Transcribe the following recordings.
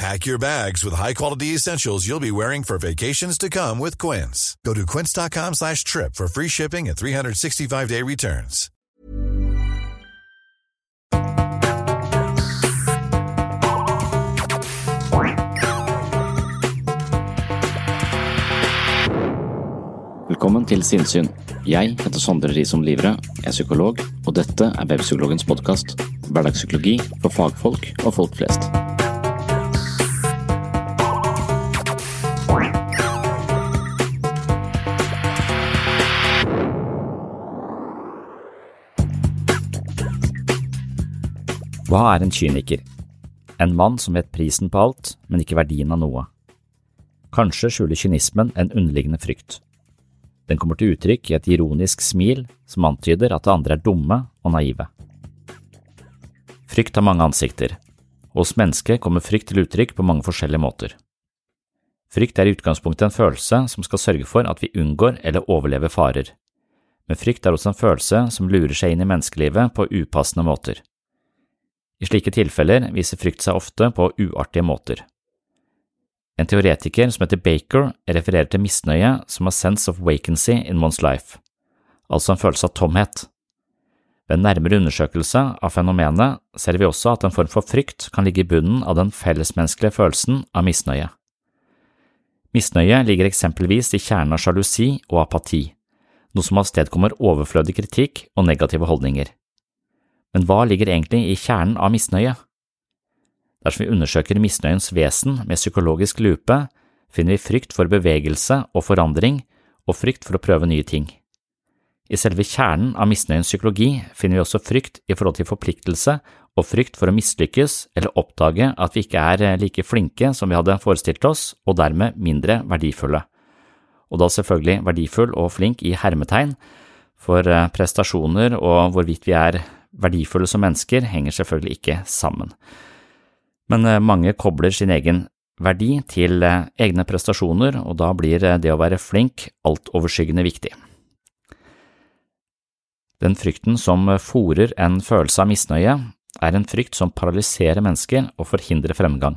Pack your bags with high-quality essentials you'll be wearing for vacations to come with Quince. Go to quince.com slash trip for free shipping and 365-day returns. Velkommen til Sinnsyn. Jeg heter Sondre Risom Livre, jeg er psykolog, og dette er Webpsykologens podkast. Hverdagspsykologi for fagfolk og folk flest. Hva er en kyniker? En mann som vet prisen på alt, men ikke verdien av noe. Kanskje skjuler kynismen en underliggende frykt. Den kommer til uttrykk i et ironisk smil som antyder at det andre er dumme og naive. Frykt har mange ansikter, hos mennesket kommer frykt til uttrykk på mange forskjellige måter. Frykt er i utgangspunktet en følelse som skal sørge for at vi unngår eller overlever farer, men frykt er også en følelse som lurer seg inn i menneskelivet på upassende måter. I slike tilfeller viser frykt seg ofte på uartige måter. En teoretiker som heter Baker, refererer til misnøye som a sense of vacancy in one's life, altså en følelse av tomhet. Ved en nærmere undersøkelse av fenomenet ser vi også at en form for frykt kan ligge i bunnen av den fellesmenneskelige følelsen av misnøye. Misnøye ligger eksempelvis i kjernen av sjalusi og apati, noe som avstedkommer overflødig kritikk og negative holdninger. Men hva ligger egentlig i kjernen av misnøye? Dersom vi undersøker misnøyens vesen med psykologisk lupe, finner vi frykt for bevegelse og forandring og frykt for å prøve nye ting. I selve kjernen av misnøyens psykologi finner vi også frykt i forhold til forpliktelse og frykt for å mislykkes eller oppdage at vi ikke er like flinke som vi hadde forestilt oss, og dermed mindre verdifulle. Og da selvfølgelig verdifull og flink i hermetegn, for prestasjoner og hvorvidt vi er verdifulle som mennesker henger selvfølgelig ikke sammen. Men mange kobler sin egen verdi til egne prestasjoner, og da blir det å være flink altoverskyggende viktig. Den frykten som fòrer en følelse av misnøye, er en frykt som paralyserer mennesker og forhindrer fremgang.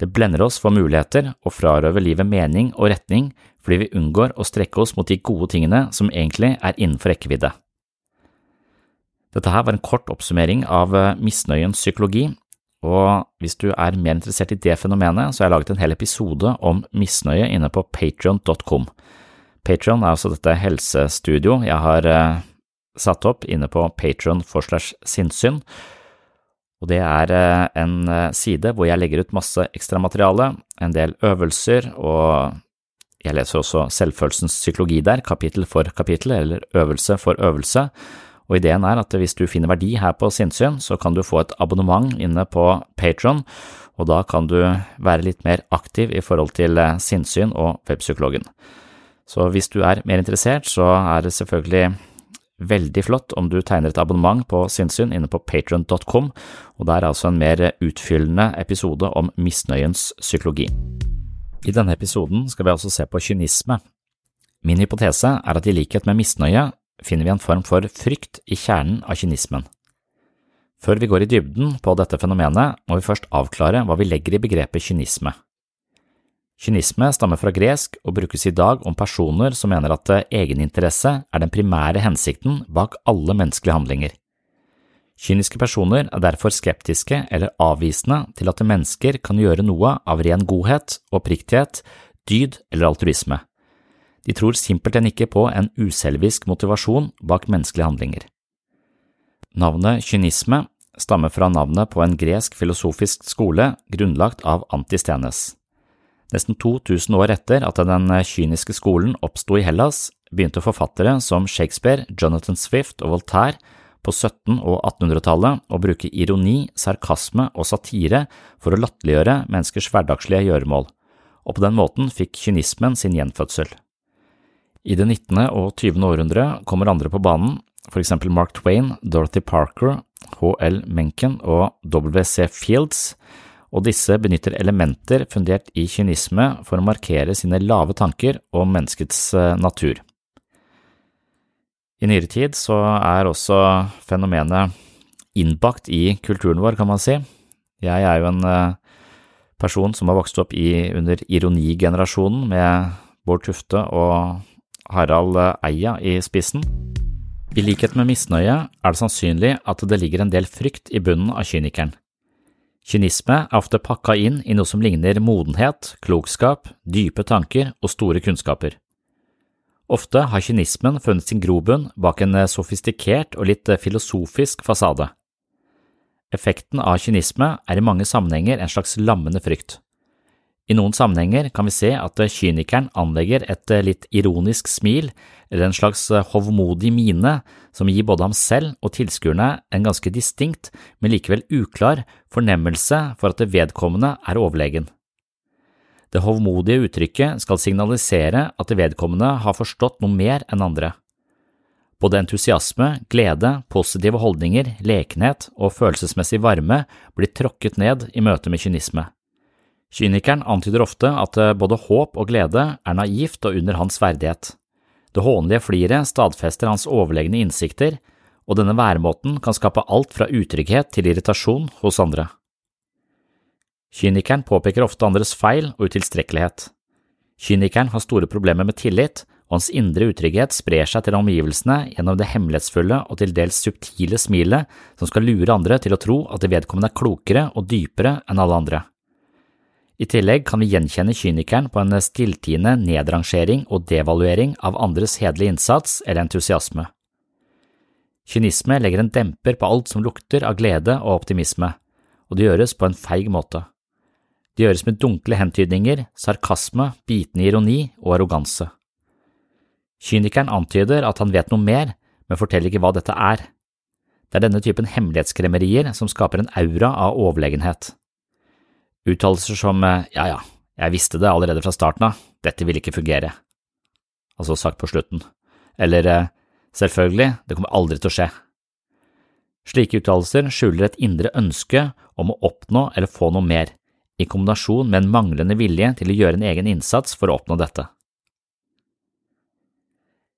Det blender oss for muligheter og frarøver livet mening og retning fordi vi unngår å strekke oss mot de gode tingene som egentlig er innenfor rekkevidde. Dette her var en kort oppsummering av misnøyens psykologi, og hvis du er mer interessert i det fenomenet, så har jeg laget en hel episode om misnøye inne på patrion.com. Patrion er altså dette helsestudio jeg har satt opp inne på patrion for slash sinnssyn, og det er en side hvor jeg legger ut masse ekstramateriale, en del øvelser, og jeg leser også selvfølelsens psykologi der, kapittel for kapittel, eller øvelse for øvelse, og ideen er at hvis du finner verdi her på sinnssyn, så kan du få et abonnement inne på Patron, og da kan du være litt mer aktiv i forhold til sinnssyn og webpsykologen. Så hvis du er mer interessert, så er det selvfølgelig veldig flott om du tegner et abonnement på sinnssyn inne på patron.com, og det er altså en mer utfyllende episode om misnøyens psykologi. I denne episoden skal vi altså se på kynisme. Min hypotese er at i likhet med misnøye finner vi en form for frykt i kjernen av kynismen. Før vi går i dybden på dette fenomenet, må vi først avklare hva vi legger i begrepet kynisme. Kynisme stammer fra gresk og brukes i dag om personer som mener at egeninteresse er den primære hensikten bak alle menneskelige handlinger. Kyniske personer er derfor skeptiske eller avvisende til at mennesker kan gjøre noe av ren godhet, oppriktighet, dyd eller altruisme. De tror simpelthen ikke på en uselvisk motivasjon bak menneskelige handlinger. Navnet kynisme stammer fra navnet på en gresk filosofisk skole grunnlagt av Antistenes. Nesten 2000 år etter at den kyniske skolen oppsto i Hellas, begynte forfattere som Shakespeare, Jonathan Swift og Voltaire på 1700- og 1800-tallet å bruke ironi, sarkasme og satire for å latterliggjøre menneskers hverdagslige gjøremål, og på den måten fikk kynismen sin gjenfødsel. I det 19. og 20. århundre kommer andre på banen, for eksempel Mark Twain, Dorothy Parker, H.L. Mencken og W.C. Fields, og disse benytter elementer fundert i kynisme for å markere sine lave tanker om menneskets eh, natur. I nyere tid så er også fenomenet innbakt i kulturen vår, kan man si. Jeg er jo en eh, person som har vokst opp i, under ironigenerasjonen med Bård Tufte og Harald Eia i spissen. I likhet med misnøye er det sannsynlig at det ligger en del frykt i bunnen av kynikeren. Kynisme er ofte pakka inn i noe som ligner modenhet, klokskap, dype tanker og store kunnskaper. Ofte har kynismen funnet sin grobunn bak en eh, sofistikert og litt eh, filosofisk fasade. Effekten av kynisme er i mange sammenhenger en slags lammende frykt. I noen sammenhenger kan vi se at eh, kynikeren anlegger et litt ironisk smil eller en slags hovmodig mine som gir både ham selv og tilskuerne en ganske distinkt, men likevel uklar fornemmelse for at det vedkommende er overlegen. Det hovmodige uttrykket skal signalisere at det vedkommende har forstått noe mer enn andre. Både entusiasme, glede, positive holdninger, lekenhet og følelsesmessig varme blir tråkket ned i møte med kynisme. Kynikeren antyder ofte at både håp og glede er naivt og under hans verdighet. Det hånlige fliret stadfester hans overlegne innsikter, og denne væremåten kan skape alt fra utrygghet til irritasjon hos andre. Kynikeren påpeker ofte andres feil og utilstrekkelighet. Kynikeren har store problemer med tillit, og hans indre utrygghet sprer seg til omgivelsene gjennom det hemmelighetsfulle og til dels subtile smilet som skal lure andre til å tro at det vedkommende er klokere og dypere enn alle andre. I tillegg kan vi gjenkjenne kynikeren på en stilltiende nedrangering og devaluering av andres hederlige innsats eller entusiasme. Kynisme legger en demper på alt som lukter av glede og optimisme, og det gjøres på en feig måte. Det gjøres med dunkle hentydninger, sarkasme, bitende ironi og arroganse. Kynikeren antyder at han vet noe mer, men forteller ikke hva dette er. Det er denne typen hemmelighetskremmerier som skaper en aura av overlegenhet. Uttalelser som ja ja, jeg visste det allerede fra starten av, dette vil ikke fungere, altså sagt på slutten, eller selvfølgelig, det kommer aldri til å skje. Slike uttalelser skjuler et indre ønske om å oppnå eller få noe mer, i kombinasjon med en manglende vilje til å gjøre en egen innsats for å oppnå dette.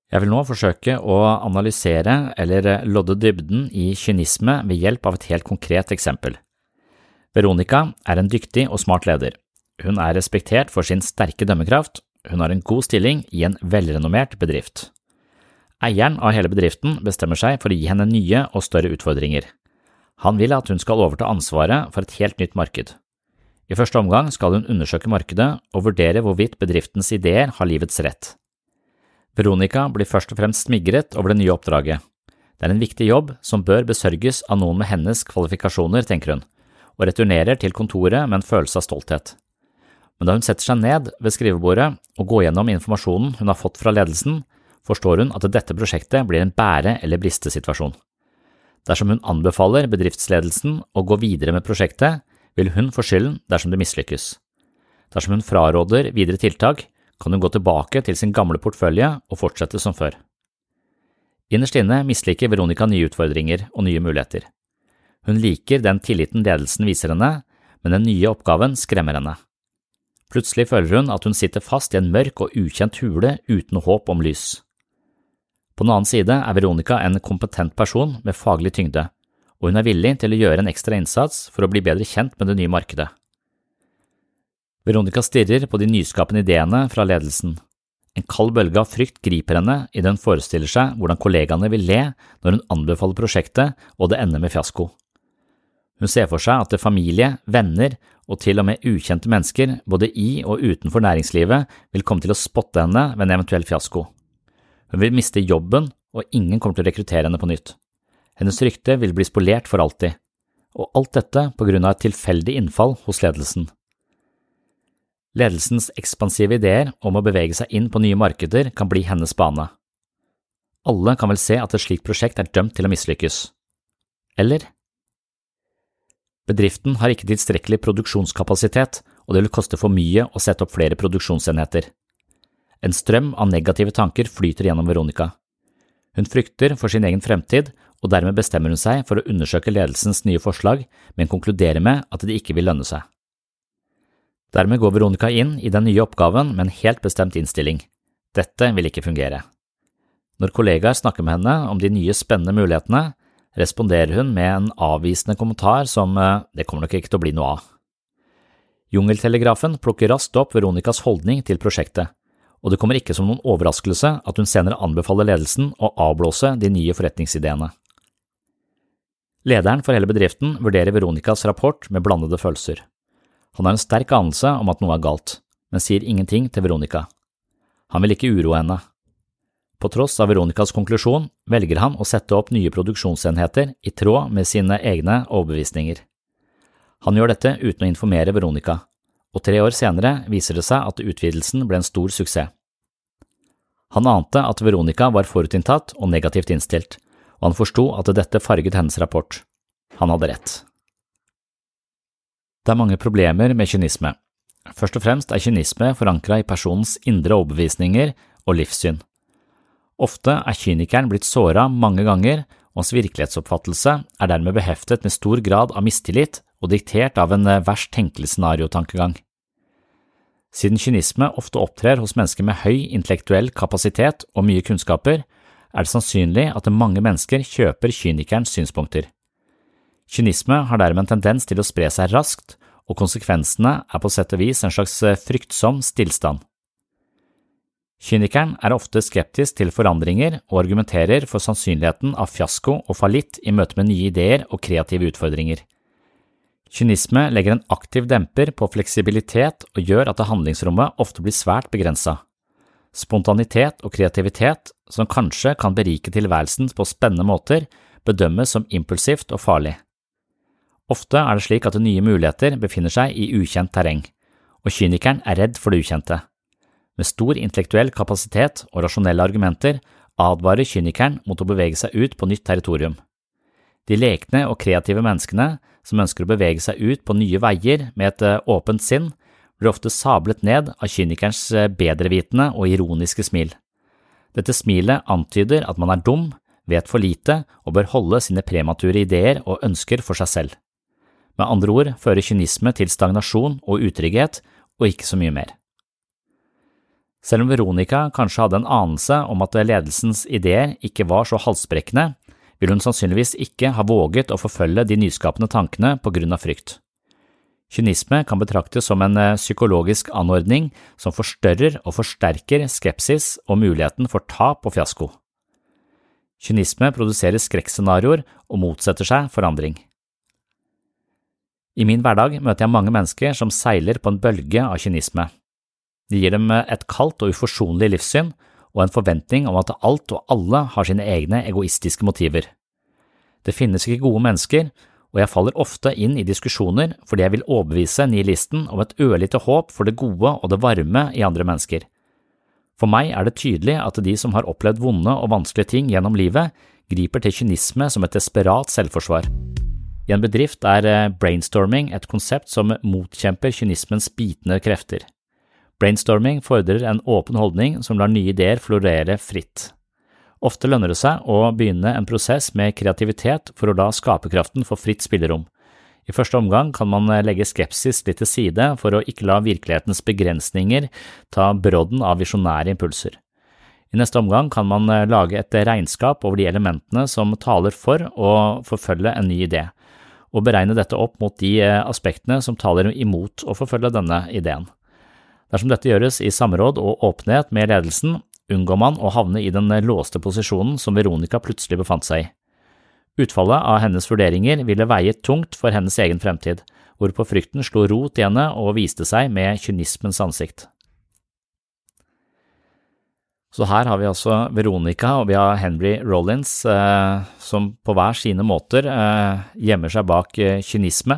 Jeg vil nå forsøke å analysere eller lodde dybden i kynisme ved hjelp av et helt konkret eksempel. Veronica er en dyktig og smart leder. Hun er respektert for sin sterke dømmekraft, hun har en god stilling i en velrenommert bedrift. Eieren av hele bedriften bestemmer seg for å gi henne nye og større utfordringer. Han vil at hun skal overta ansvaret for et helt nytt marked. I første omgang skal hun undersøke markedet og vurdere hvorvidt bedriftens ideer har livets rett. Veronica blir først og fremst smigret over det nye oppdraget. Det er en viktig jobb som bør besørges av noen med hennes kvalifikasjoner, tenker hun, og returnerer til kontoret med en følelse av stolthet. Men da hun setter seg ned ved skrivebordet og går gjennom informasjonen hun har fått fra ledelsen, forstår hun at dette prosjektet blir en bære- eller bristesituasjon. Dersom hun anbefaler bedriftsledelsen å gå videre med prosjektet, vil hun få skylden dersom det mislykkes. Dersom hun fraråder videre tiltak, kan hun gå tilbake til sin gamle portefølje og fortsette som før. Innerst inne misliker Veronica nye utfordringer og nye muligheter. Hun liker den tilliten ledelsen viser henne, men den nye oppgaven skremmer henne. Plutselig føler hun at hun sitter fast i en mørk og ukjent hule uten håp om lys. På den annen side er Veronica en kompetent person med faglig tyngde, og hun er villig til å gjøre en ekstra innsats for å bli bedre kjent med det nye markedet. Veronica stirrer på de nyskapende ideene fra ledelsen. En kald bølge av frykt griper henne idet hun forestiller seg hvordan kollegaene vil le når hun anbefaler prosjektet og det ender med fiasko. Hun ser for seg at familie, venner og til og med ukjente mennesker både i og utenfor næringslivet vil komme til å spotte henne ved en eventuell fiasko. Hun vil miste jobben, og ingen kommer til å rekruttere henne på nytt. Hennes rykte vil bli spolert for alltid, og alt dette på grunn av et tilfeldig innfall hos ledelsen. Ledelsens ekspansive ideer om å bevege seg inn på nye markeder kan bli hennes bane. Alle kan vel se at et slikt prosjekt er dømt til å mislykkes. Eller? Bedriften har ikke tilstrekkelig produksjonskapasitet, og det vil koste for mye å sette opp flere produksjonsenheter. En strøm av negative tanker flyter gjennom Veronica. Hun frykter for sin egen fremtid, og dermed bestemmer hun seg for å undersøke ledelsens nye forslag, men konkluderer med at det ikke vil lønne seg. Dermed går Veronica inn i den nye oppgaven med en helt bestemt innstilling. Dette vil ikke fungere. Når kollegaer snakker med henne om de nye spennende mulighetene, responderer hun med en avvisende kommentar som eh, det kommer nok ikke til å bli noe av. Jungeltelegrafen plukker raskt opp Veronicas holdning til prosjektet, og det kommer ikke som noen overraskelse at hun senere anbefaler ledelsen å avblåse de nye forretningsideene. Lederen for hele bedriften vurderer Veronicas rapport med blandede følelser. Han har en sterk anelse om at noe er galt, men sier ingenting til Veronica. Han vil ikke uroe henne. På tross av Veronicas konklusjon velger han å sette opp nye produksjonsenheter i tråd med sine egne overbevisninger. Han gjør dette uten å informere Veronica, og tre år senere viser det seg at utvidelsen ble en stor suksess. Han ante at Veronica var forutinntatt og negativt innstilt, og han forsto at dette farget hennes rapport. Han hadde rett. Det er mange problemer med kynisme. Først og fremst er kynisme forankra i personens indre overbevisninger og livssyn. Ofte er kynikeren blitt såra mange ganger, og hans virkelighetsoppfattelse er dermed beheftet med stor grad av mistillit og diktert av en verst tenkelig scenariotankegang. Siden kynisme ofte opptrer hos mennesker med høy intellektuell kapasitet og mye kunnskaper, er det sannsynlig at mange mennesker kjøper kynikerens synspunkter. Kynisme har dermed en tendens til å spre seg raskt, og konsekvensene er på sett og vis en slags fryktsom stillstand. Kynikeren er ofte skeptisk til forandringer og argumenterer for sannsynligheten av fiasko og fallitt i møte med nye ideer og kreative utfordringer. Kynisme legger en aktiv demper på fleksibilitet og gjør at handlingsrommet ofte blir svært begrensa. Spontanitet og kreativitet, som kanskje kan berike tilværelsen på spennende måter, bedømmes som impulsivt og farlig. Ofte er det slik at nye muligheter befinner seg i ukjent terreng, og kynikeren er redd for det ukjente. Med stor intellektuell kapasitet og rasjonelle argumenter advarer kynikeren mot å bevege seg ut på nytt territorium. De lekne og kreative menneskene som ønsker å bevege seg ut på nye veier med et eh, åpent sinn, blir ofte sablet ned av kynikerens eh, bedrevitende og ironiske smil. Dette smilet antyder at man er dum, vet for lite og bør holde sine premature ideer og ønsker for seg selv. Med andre ord fører kynisme til stagnasjon og utrygghet, og ikke så mye mer. Selv om Veronica kanskje hadde en anelse om at ledelsens ideer ikke var så halsbrekkende, vil hun sannsynligvis ikke ha våget å forfølge de nyskapende tankene på grunn av frykt. Kynisme kan betraktes som en eh, psykologisk anordning som forstørrer og forsterker skepsis og muligheten for tap og fiasko. Kynisme produserer skrekkscenarioer og motsetter seg forandring. I min hverdag møter jeg mange mennesker som seiler på en bølge av kynisme. Det gir dem et kaldt og uforsonlig livssyn og en forventning om at alt og alle har sine egne egoistiske motiver. Det finnes ikke gode mennesker, og jeg faller ofte inn i diskusjoner fordi jeg vil overbevise nihilisten om et ørlite håp for det gode og det varme i andre mennesker. For meg er det tydelig at de som har opplevd vonde og vanskelige ting gjennom livet, griper til kynisme som et desperat selvforsvar. I en bedrift er eh, brainstorming et konsept som motkjemper kynismens bitende krefter. Brainstorming fordrer en åpen holdning som lar nye ideer florere fritt. Ofte lønner det seg å begynne en prosess med kreativitet for å la skaperkraften få fritt spillerom. I første omgang kan man legge skepsis litt til side for å ikke la virkelighetens begrensninger ta brodden av visjonære impulser. I neste omgang kan man eh, lage et regnskap over de elementene som taler for å forfølge en ny idé, og beregne dette opp mot de eh, aspektene som taler imot å forfølge denne ideen. Dersom dette gjøres i samråd og åpenhet med ledelsen, unngår man å havne i den låste posisjonen som Veronica plutselig befant seg i. Utfallet av hennes vurderinger ville veie tungt for hennes egen fremtid, hvorpå frykten slo rot i henne og viste seg med kynismens ansikt. Så her har vi altså Veronica og vi har Henry Rollins eh, som på hver sine måter eh, gjemmer seg bak eh, kynisme.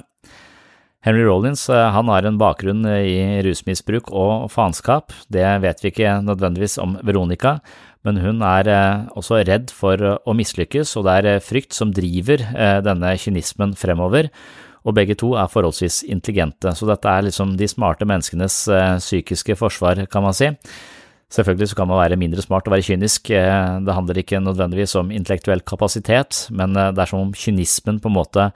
Henry Rollins eh, han har en bakgrunn i rusmisbruk og faenskap, det vet vi ikke nødvendigvis om Veronica, men hun er eh, også redd for å mislykkes, og det er eh, frykt som driver denne kynismen fremover. Og begge to er forholdsvis intelligente, så dette er liksom de smarte menneskenes psykiske forsvar, kan man si. Selvfølgelig så kan man være mindre smart og være kynisk, eh, det handler ikke nødvendigvis om intellektuell kapasitet, men eh, det er som om kynismen på en måte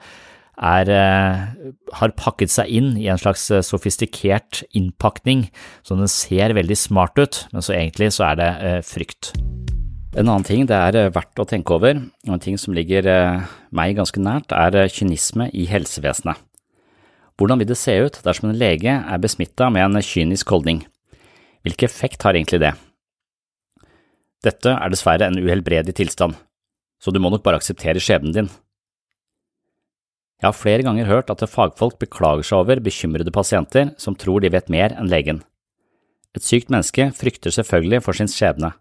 er, eh, har pakket seg inn i en slags sofistikert innpakning, så den ser veldig smart ut, men så egentlig så er det frykt. En annen ting det er verdt å tenke over, og en ting som ligger meg ganske nært, er kynisme i helsevesenet. Hvordan vil det se ut dersom en lege er besmitta med en kynisk holdning? Hvilken effekt har egentlig det? Dette er dessverre en uhelbredelig tilstand, så du må nok bare akseptere skjebnen din. Jeg har flere ganger hørt at fagfolk beklager seg over bekymrede pasienter som tror de vet mer enn legen. Et sykt menneske frykter selvfølgelig for sin skjebne,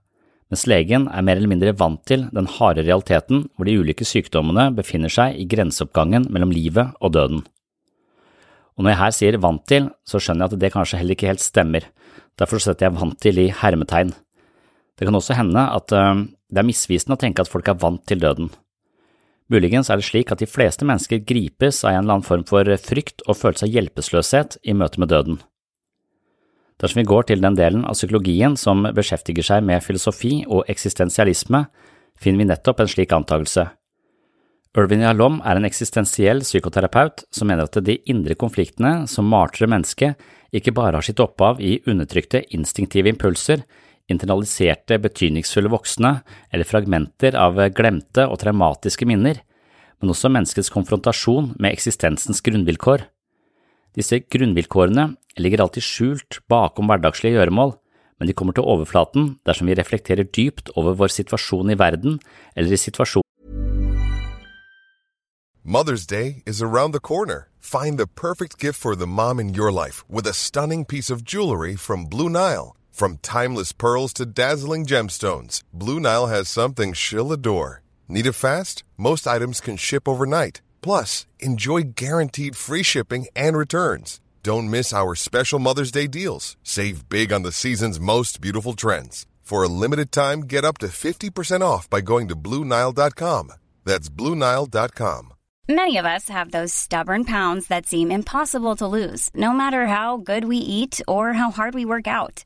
mens legen er mer eller mindre vant til den harde realiteten hvor de ulike sykdommene befinner seg i grenseoppgangen mellom livet og døden. Og når jeg her sier vant til, så skjønner jeg at det kanskje heller ikke helt stemmer, Derfor setter jeg vant til i hermetegn. Det kan også hende at uh, det er misvisende å tenke at folk er vant til døden. Muligens er det slik at de fleste mennesker gripes av en eller annen form for frykt og følelse av hjelpeløshet i møte med døden. Dersom vi går til den delen av psykologien som beskjeftiger seg med filosofi og eksistensialisme, finner vi nettopp en slik antakelse. Irvin Yalom er en eksistensiell psykoterapeut som mener at de indre konfliktene som martrer mennesket, ikke bare har sitt opphav i undertrykte instinktive impulser, internaliserte betydningsfulle voksne eller fragmenter av glemte og traumatiske minner, men også menneskets konfrontasjon med eksistensens grunnvilkår. Disse grunnvilkårene ligger alltid skjult bakom hverdagslige gjøremål, men de kommer til overflaten dersom vi reflekterer dypt over vår situasjon i verden eller i situasjonen Mother's Day is around the corner. Find the perfect gift for the mom in your life with a stunning piece of jewelry from Blue Nile. From timeless pearls to dazzling gemstones, Blue Nile has something she'll adore. Need it fast? Most items can ship overnight. Plus, enjoy guaranteed free shipping and returns. Don't miss our special Mother's Day deals. Save big on the season's most beautiful trends. For a limited time, get up to 50% off by going to BlueNile.com. That's BlueNile.com. Many of us have those stubborn pounds that seem impossible to lose, no matter how good we eat or how hard we work out.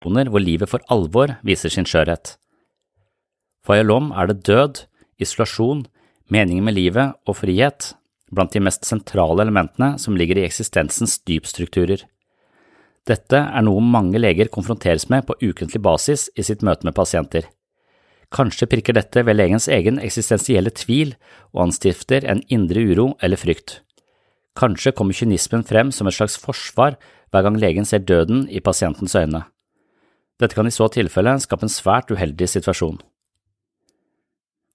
Hvor livet for alvor viser sin skjørhet. For Yalom er det død, isolasjon, meningen med livet og frihet blant de mest sentrale elementene som ligger i eksistensens dypstrukturer. Dette er noe mange leger konfronteres med på ukentlig basis i sitt møte med pasienter. Kanskje prikker dette ved legens egen eksistensielle tvil og anstifter en indre uro eller frykt. Kanskje kommer kynismen frem som et slags forsvar hver gang legen ser døden i pasientens øyne. Dette kan i så tilfelle skape en svært uheldig situasjon.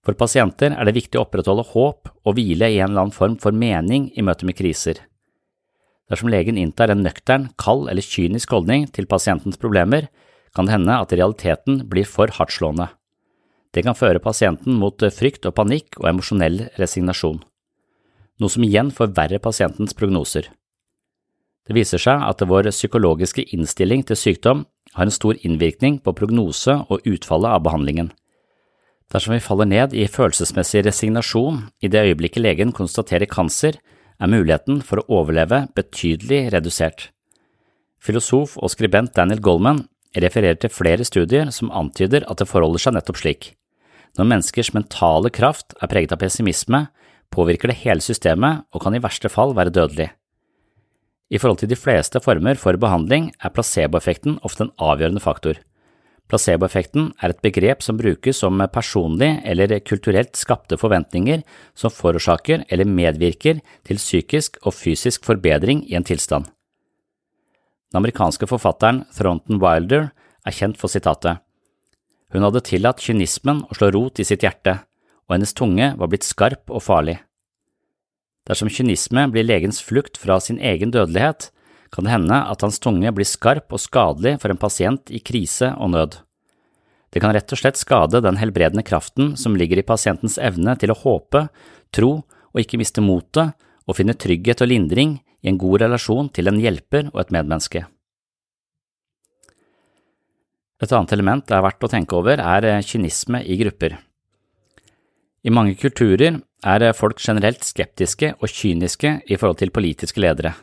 For pasienter er det viktig å opprettholde håp og hvile i en eller annen form for mening i møte med kriser. Dersom legen inntar en nøktern, kald eller kynisk holdning til pasientens problemer, kan det hende at realiteten blir for hardtslående. Det kan føre pasienten mot frykt og panikk og emosjonell resignasjon, noe som igjen forverrer pasientens prognoser. Det viser seg at vår psykologiske innstilling til sykdom har en stor innvirkning på prognose og utfallet av behandlingen. Dersom vi faller ned i følelsesmessig resignasjon i det øyeblikket legen konstaterer kanser, er muligheten for å overleve betydelig redusert. Filosof og skribent Daniel Goldman refererer til flere studier som antyder at det forholder seg nettopp slik. Når menneskers mentale kraft er preget av pessimisme, påvirker det hele systemet og kan i verste fall være dødelig. I forhold til de fleste former for behandling er placeboeffekten ofte en avgjørende faktor. Placeboeffekten er et begrep som brukes om personlig eller kulturelt skapte forventninger som forårsaker eller medvirker til psykisk og fysisk forbedring i en tilstand. Den amerikanske forfatteren Thronton Wilder er kjent for sitatet. Hun hadde tillatt kynismen å slå rot i sitt hjerte, og hennes tunge var blitt skarp og farlig. Dersom kynisme blir legens flukt fra sin egen dødelighet, kan det hende at hans tunge blir skarp og skadelig for en pasient i krise og nød. Det kan rett og slett skade den helbredende kraften som ligger i pasientens evne til å håpe, tro og ikke miste motet og finne trygghet og lindring i en god relasjon til en hjelper og et medmenneske. Et annet element det er verdt å tenke over, er kynisme i grupper. I mange kulturer er folk generelt skeptiske og kyniske i forhold til politiske ledere.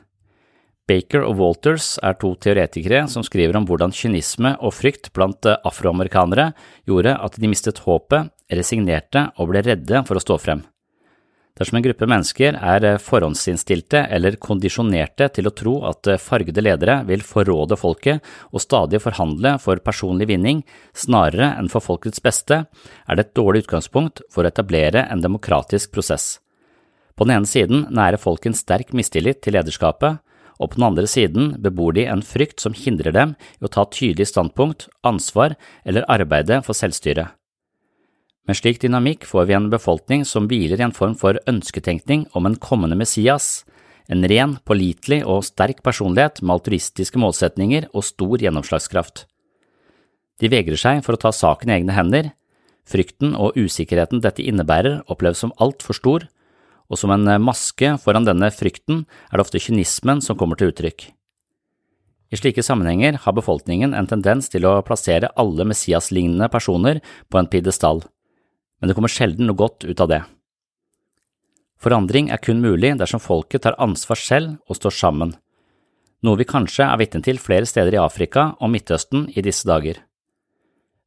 Baker og Walters er to teoretikere som skriver om hvordan kynisme og frykt blant eh, afroamerikanere gjorde at de mistet håpet, resignerte og ble redde for å stå frem. Dersom en gruppe mennesker er eh, forhåndsinnstilte eller kondisjonerte til å tro at eh, fargede ledere vil forråde folket og stadig forhandle for personlig vinning snarere enn for folkets beste, er det et dårlig utgangspunkt for å etablere en demokratisk prosess. På den ene siden nærer folk en sterk mistillit til lederskapet, og på den andre siden bebor de en frykt som hindrer dem i å ta tydelig standpunkt, ansvar eller arbeide for selvstyre. Med slik dynamikk får vi en befolkning som hviler i en form for ønsketenkning om en kommende Messias, en ren, pålitelig og sterk personlighet med altruistiske målsetninger og stor gjennomslagskraft. De vegrer seg for å ta saken i egne hender, frykten og usikkerheten dette innebærer oppleves som altfor stor, og som en maske foran denne frykten er det ofte kynismen som kommer til uttrykk. I slike sammenhenger har befolkningen en tendens til å plassere alle Messias-lignende personer på en pidestall, men det kommer sjelden noe godt ut av det. Forandring er kun mulig dersom folket tar ansvar selv og står sammen, noe vi kanskje er vitne til flere steder i Afrika og Midtøsten i disse dager.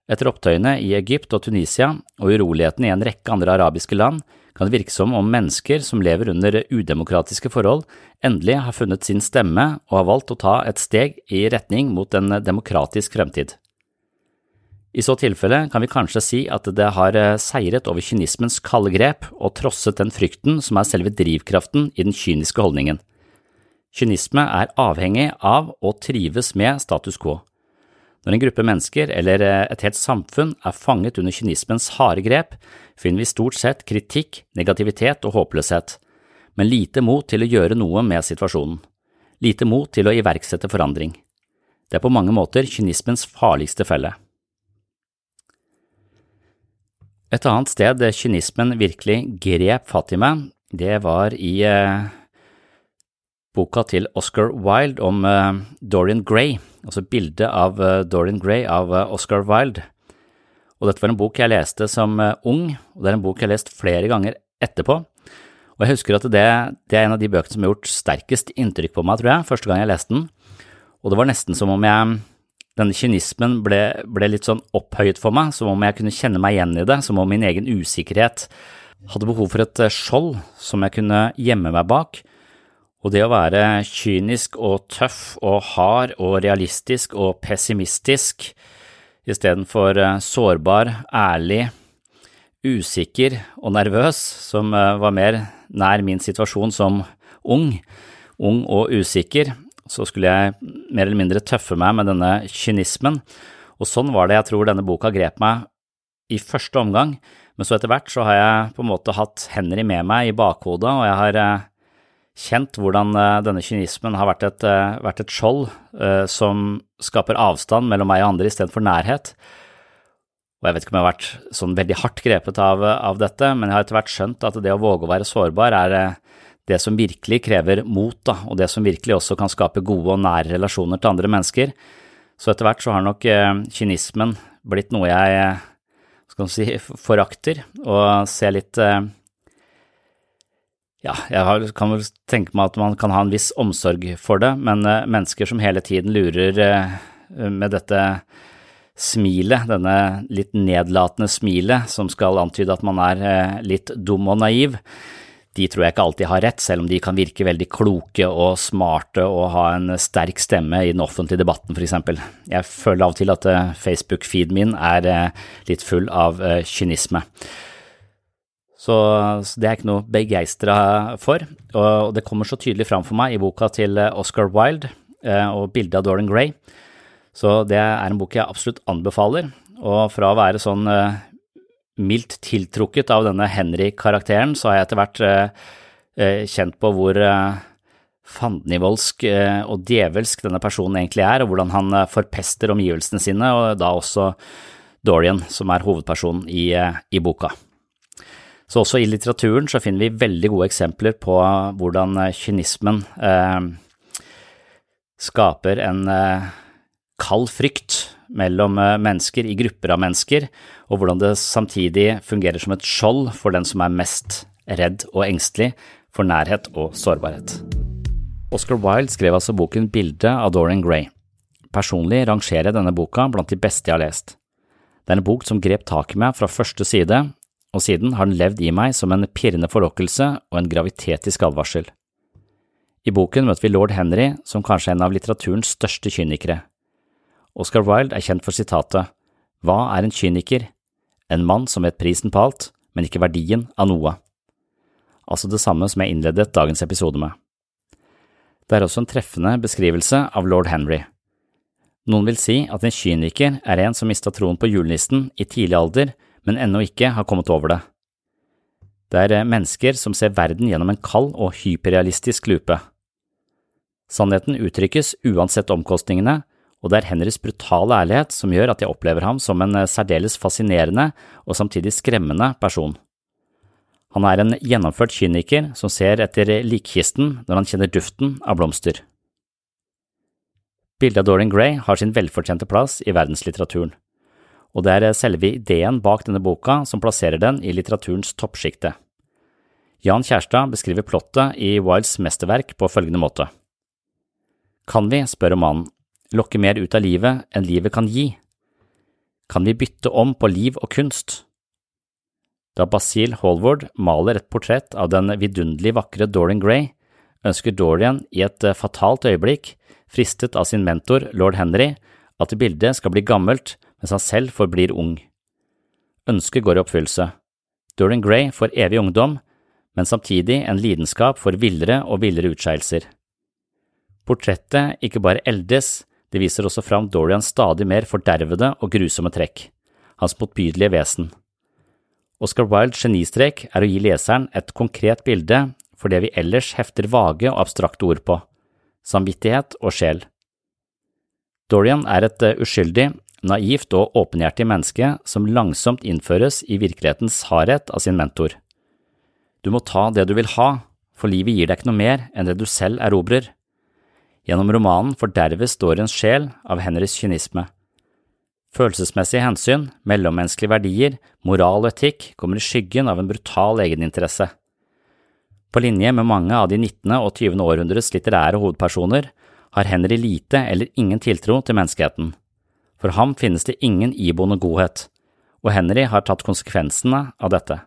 Etter opptøyene i Egypt og Tunisia og urolighetene i en rekke andre arabiske land kan det virke som om mennesker som lever under udemokratiske forhold, endelig har funnet sin stemme og har valgt å ta et steg i retning mot en demokratisk fremtid. I så tilfelle kan vi kanskje si at det har eh, seiret over kynismens kalde grep og trosset den frykten som er selve drivkraften i den kyniske holdningen. Kynisme er avhengig av og trives med status quo. Når en gruppe mennesker eller eh, et helt samfunn er fanget under kynismens harde grep, finner vi stort sett kritikk, negativitet og håpløshet, men lite mot til å gjøre noe med situasjonen, lite mot til å iverksette forandring. Det er på mange måter kynismens farligste felle. Et annet sted kynismen virkelig grep fatt i meg, det var i eh, boka til Oscar Wilde om eh, Dorian Gray, altså bildet av eh, Dorian Gray av uh, Oscar Wilde. Og dette var en bok jeg leste som ung, og det er en bok jeg har lest flere ganger etterpå. Og jeg husker at det, det er en av de bøkene som har gjort sterkest inntrykk på meg, tror jeg, første gang jeg leste den. Og det var nesten som om jeg denne kynismen ble, ble litt sånn opphøyet for meg, som om jeg kunne kjenne meg igjen i det, som om min egen usikkerhet hadde behov for et skjold som jeg kunne gjemme meg bak, og det å være kynisk og tøff og hard og realistisk og pessimistisk istedenfor eh, sårbar, ærlig, usikker og nervøs, som eh, var mer nær min situasjon som ung, ung og usikker, så skulle jeg mer eller mindre tøffe meg med denne kynismen, og sånn var det. Jeg tror denne boka grep meg i første omgang, Men så etter hvert så har jeg på en måte hatt Henry med meg i bakhodet, og jeg har eh, kjent hvordan eh, denne kynismen har vært et, eh, vært et skjold som skaper avstand mellom meg og andre istedenfor nærhet. Og jeg vet ikke om jeg har vært sånn veldig hardt grepet av, av, dette, men jeg har etter hvert skjønt at det å våge å være sårbar er det som virkelig krever mot, da, og det som virkelig også kan skape gode og nære relasjoner til andre mennesker. Så etter hvert så har nok kynismen blitt noe jeg skal si, forakter, og ser litt eh, Ja, jeg kan vel tenke meg at man kan ha en viss omsorg for det, men eh, mennesker som hele tiden lurer eh, med dette smilet, denne litt nedlatende smilet som skal antyde at man er litt dum og naiv, de tror jeg ikke alltid har rett, selv om de kan virke veldig kloke og smarte og ha en sterk stemme i den offentlige debatten, for eksempel. Jeg føler av og til at eh, Facebook-feeden min er eh, litt full av eh, kynisme. Så det er jeg ikke noe begeistra for, og det kommer så tydelig fram for meg i boka til Oscar Wilde og bildet av Dorian Gray. Så det er en bok jeg absolutt anbefaler, og fra å være sånn mildt tiltrukket av denne Henry-karakteren, så har jeg etter hvert eh, eh, kjent på hvor eh, fandenivoldsk eh, og djevelsk denne personen egentlig er, og hvordan han eh, forpester omgivelsene sine, og da også Dorian, som er hovedpersonen i, eh, i boka. Så også i litteraturen så finner vi veldig gode eksempler på hvordan kynismen skaper en kald frykt mellom eh, mennesker i grupper av mennesker, og hvordan det samtidig fungerer som et skjold for den som er mest redd og engstelig for nærhet og sårbarhet. Oscar Wilde skrev altså boken Bildet av Dorian Gray. Personlig rangerer jeg denne boka blant de beste jeg har lest. Det er en bok som grep tak i meg fra første side, og siden har den levd i meg som en pirrende forlokkelse og en gravitetisk advarsel. I boken møter vi lord Henry som kanskje er en av litteraturens største kynikere. Oscar Wilde er kjent for sitatet Hva er en kyniker? En mann som vet prisen på alt, men ikke verdien av noe. Altså det samme som jeg innledet dagens episode med. Det er også en treffende beskrivelse av lord Henry. Noen vil si at en kyniker er en som mista troen på julenissen i tidlig alder, men ennå ikke har kommet over det. Det er eh, mennesker som ser verden gjennom en kald og hyperrealistisk lupe. Sannheten uttrykkes uansett omkostningene, og det er Henrys brutale ærlighet som gjør at jeg opplever ham som en eh, særdeles fascinerende og samtidig skremmende person. Han er en gjennomført kyniker som ser etter likkisten når han kjenner duften av blomster. Bildet av Dorian Gray har sin velfortjente plass i verdenslitteraturen, og det er eh, selve ideen bak denne boka som plasserer den i litteraturens toppsjikte. Jan Kjærstad beskriver plottet i Wilds mesterverk på følgende måte. Kan vi, spør mannen, lokke mer ut av livet enn livet kan gi? Kan vi bytte om på liv og kunst? Da Basil Hallward maler et portrett av den vidunderlig vakre Dorian Gray, ønsker Dorian i et eh, fatalt øyeblikk, fristet av sin mentor lord Henry, at bildet skal bli gammelt mens han selv forblir ung. Ønsket går i oppfyllelse. Dorian Gray får evig ungdom, men samtidig en lidenskap for villere og villere utskeielser. Portrettet ikke bare eldes, det viser også fram Dorians stadig mer fordervede og grusomme trekk, hans motbydelige vesen. Oscar Wildes genistrek er å gi leseren et konkret bilde for det vi ellers hefter vage og abstrakte ord på, samvittighet og sjel. Dorian er et eh, uskyldig, naivt og åpenhjertig menneske som langsomt innføres i virkelighetens hardhet av sin mentor. Du må ta det du vil ha, for livet gir deg ikke noe mer enn det du selv erobrer. Gjennom romanen forderves Dorians sjel av Henrys kynisme. Følelsesmessige hensyn, mellommenneskelige verdier, moral og etikk kommer i skyggen av en brutal egeninteresse. På linje med mange av de 19. og 20. århundrets litterære hovedpersoner har Henry lite eller ingen tiltro til menneskeheten. For ham finnes det ingen iboende godhet, og Henry har tatt konsekvensene av dette.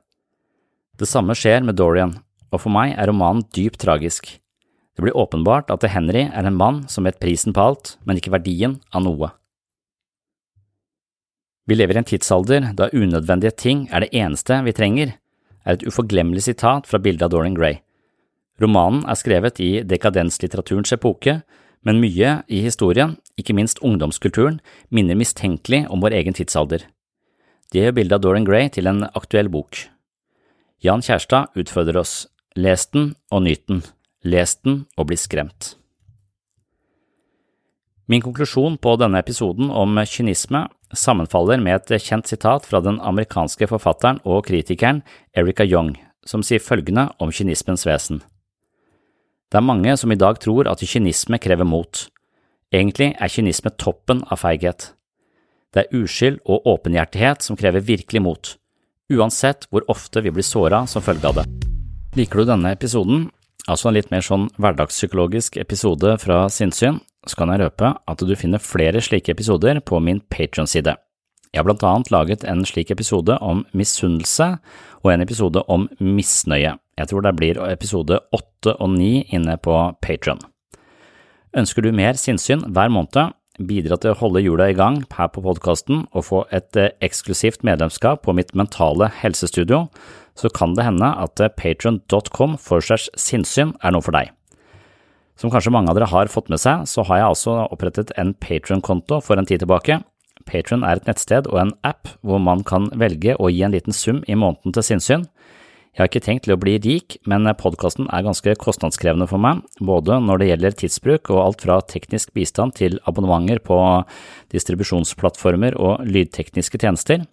Det samme skjer med Dorian, og for meg er romanen dypt tragisk. Det blir åpenbart at Henry er en mann som vet prisen på alt, men ikke verdien av noe. Vi lever i en tidsalder da unødvendige ting er det eneste vi trenger, er et uforglemmelig sitat fra bildet av Dorian Gray. Romanen er skrevet i dekadenslitteraturens epoke, men mye i historien, ikke minst ungdomskulturen, minner mistenkelig om vår egen tidsalder. Det gjør bildet av Dorian Gray til en aktuell bok. Jan Kjærstad utfordrer oss. Les den og nyt den. Les den og bli skremt. Min konklusjon på denne episoden om kynisme sammenfaller med et kjent sitat fra den amerikanske forfatteren og kritikeren Erica Young, som sier følgende om kynismens vesen. Det er mange som i dag tror at kynisme krever mot. Egentlig er kynisme toppen av feighet. Det er uskyld og åpenhjertighet som krever virkelig mot, uansett hvor ofte vi blir såra som følge av det. Liker du denne episoden, altså en litt mer sånn hverdagspsykologisk episode fra sinnssyn, så kan jeg røpe at du finner flere slike episoder på min Patron-side. Jeg har blant annet laget en slik episode om misunnelse og en episode om misnøye. Jeg tror det blir episode åtte og ni inne på Patron. Ønsker du mer sinnssyn hver måned, bidra til å holde hjula i gang her på podkasten og få et eh, eksklusivt medlemskap på mitt mentale helsestudio, så kan det hende at eh, patron.com for segs sinnssyn er noe for deg. Som kanskje mange av dere har fått med seg, så har jeg altså opprettet en Patron-konto for en tid tilbake. Patron er et nettsted og en app hvor man kan velge å gi en liten sum i måneden til sinnssyn. Jeg har ikke tenkt til å bli rik, men podkasten er ganske kostnadskrevende for meg, både når det gjelder tidsbruk og alt fra teknisk bistand til abonnementer på distribusjonsplattformer og lydtekniske tjenester.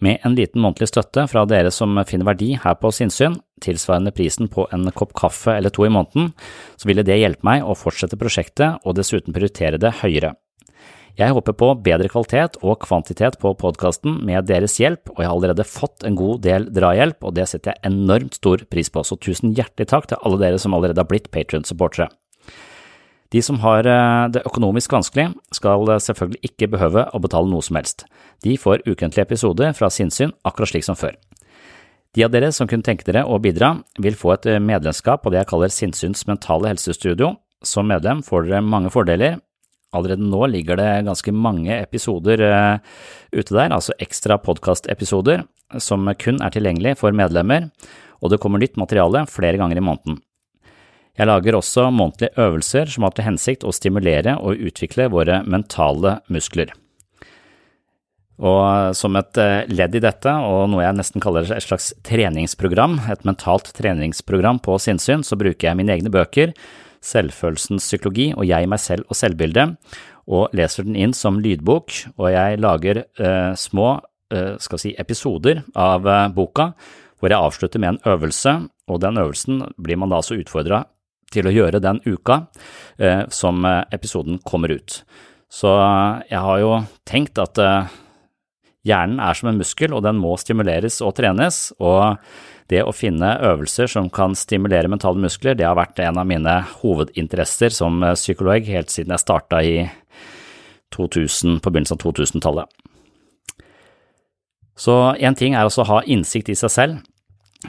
Med en liten månedlig støtte fra dere som finner verdi her på Sinnsyn, tilsvarende prisen på en kopp kaffe eller to i måneden, så ville det hjelpe meg å fortsette prosjektet og dessuten prioritere det høyere. Jeg håper på bedre kvalitet og kvantitet på podkasten med deres hjelp, og jeg har allerede fått en god del drahjelp, og det setter jeg enormt stor pris på, så tusen hjertelig takk til alle dere som allerede har blitt Patrion-supportere. De som har eh, det økonomisk vanskelig, skal selvfølgelig ikke behøve å betale noe som helst. De får ukentlige episoder fra sinnssyn akkurat slik som før. De av dere som kunne tenke dere å bidra, vil få et medlemskap på det jeg kaller Sinnsyns mentale helsestudio. Som medlem får dere mange fordeler, Allerede nå ligger det ganske mange episoder uh, ute der, altså ekstra podkastepisoder som kun er tilgjengelig for medlemmer, og det kommer nytt materiale flere ganger i måneden. Jeg lager også månedlige øvelser som har til hensikt å stimulere og utvikle våre mentale muskler. Og som et eh, ledd i dette, og noe jeg nesten kaller et slags treningsprogram, et mentalt treningsprogram på sinnssyn, så bruker jeg mine egne bøker Selvfølelsens psykologi og Jeg, meg selv og selvbildet, og leser den inn som lydbok, og jeg lager eh, små eh, si, episoder av eh, boka hvor jeg avslutter med en øvelse, og den øvelsen blir man da altså utfordra til å gjøre den uka eh, som eh, episoden kommer ut. Så eh, jeg har jo tenkt at hjernen er som en muskel, og den må stimuleres og trenes, og det å finne øvelser som kan stimulere mentale muskler, det har vært en av mine hovedinteresser som eh, psykolog helt siden jeg starta i 2000, på begynnelsen av 2000-tallet. Så én ting er også å ha innsikt i seg selv,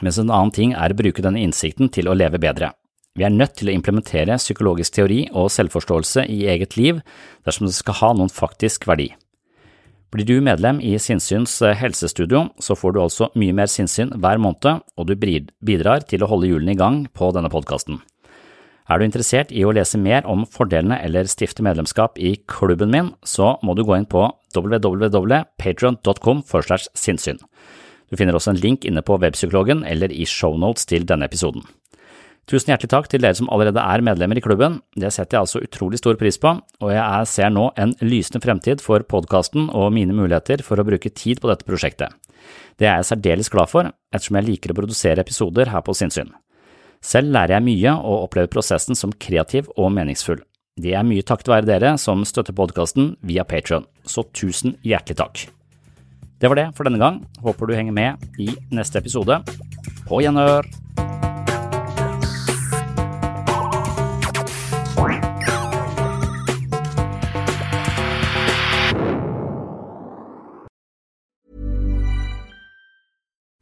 mens en annen ting er å bruke denne innsikten til å leve bedre. Vi er nødt til å implementere psykologisk teori og selvforståelse i eget liv dersom det skal ha noen faktisk verdi. Blir du medlem i Sinnsyns eh, helsestudio, så får du altså mye mer sinnssyn hver måned, og du bidrar til å holde hjulene i gang på denne podkasten. Er du interessert i å lese mer om fordelene eller stifte medlemskap i klubben min, så må du gå inn på www.patrion.com for sinnssyn. Du finner også en link inne på webpsykologen eller i shownotes til denne episoden. Tusen hjertelig takk til dere som allerede er medlemmer i klubben, det setter jeg altså utrolig stor pris på, og jeg ser nå en lysende fremtid for podkasten og mine muligheter for å bruke tid på dette prosjektet. Det er jeg særdeles glad for, ettersom jeg liker å produsere episoder her på Sinnsyn. Selv lærer jeg mye og opplever prosessen som kreativ og meningsfull. Det er mye takket være dere som støtter podkasten via Patrion, så tusen hjertelig takk. Det var det for denne gang, håper du henger med i neste episode. På gjenhør!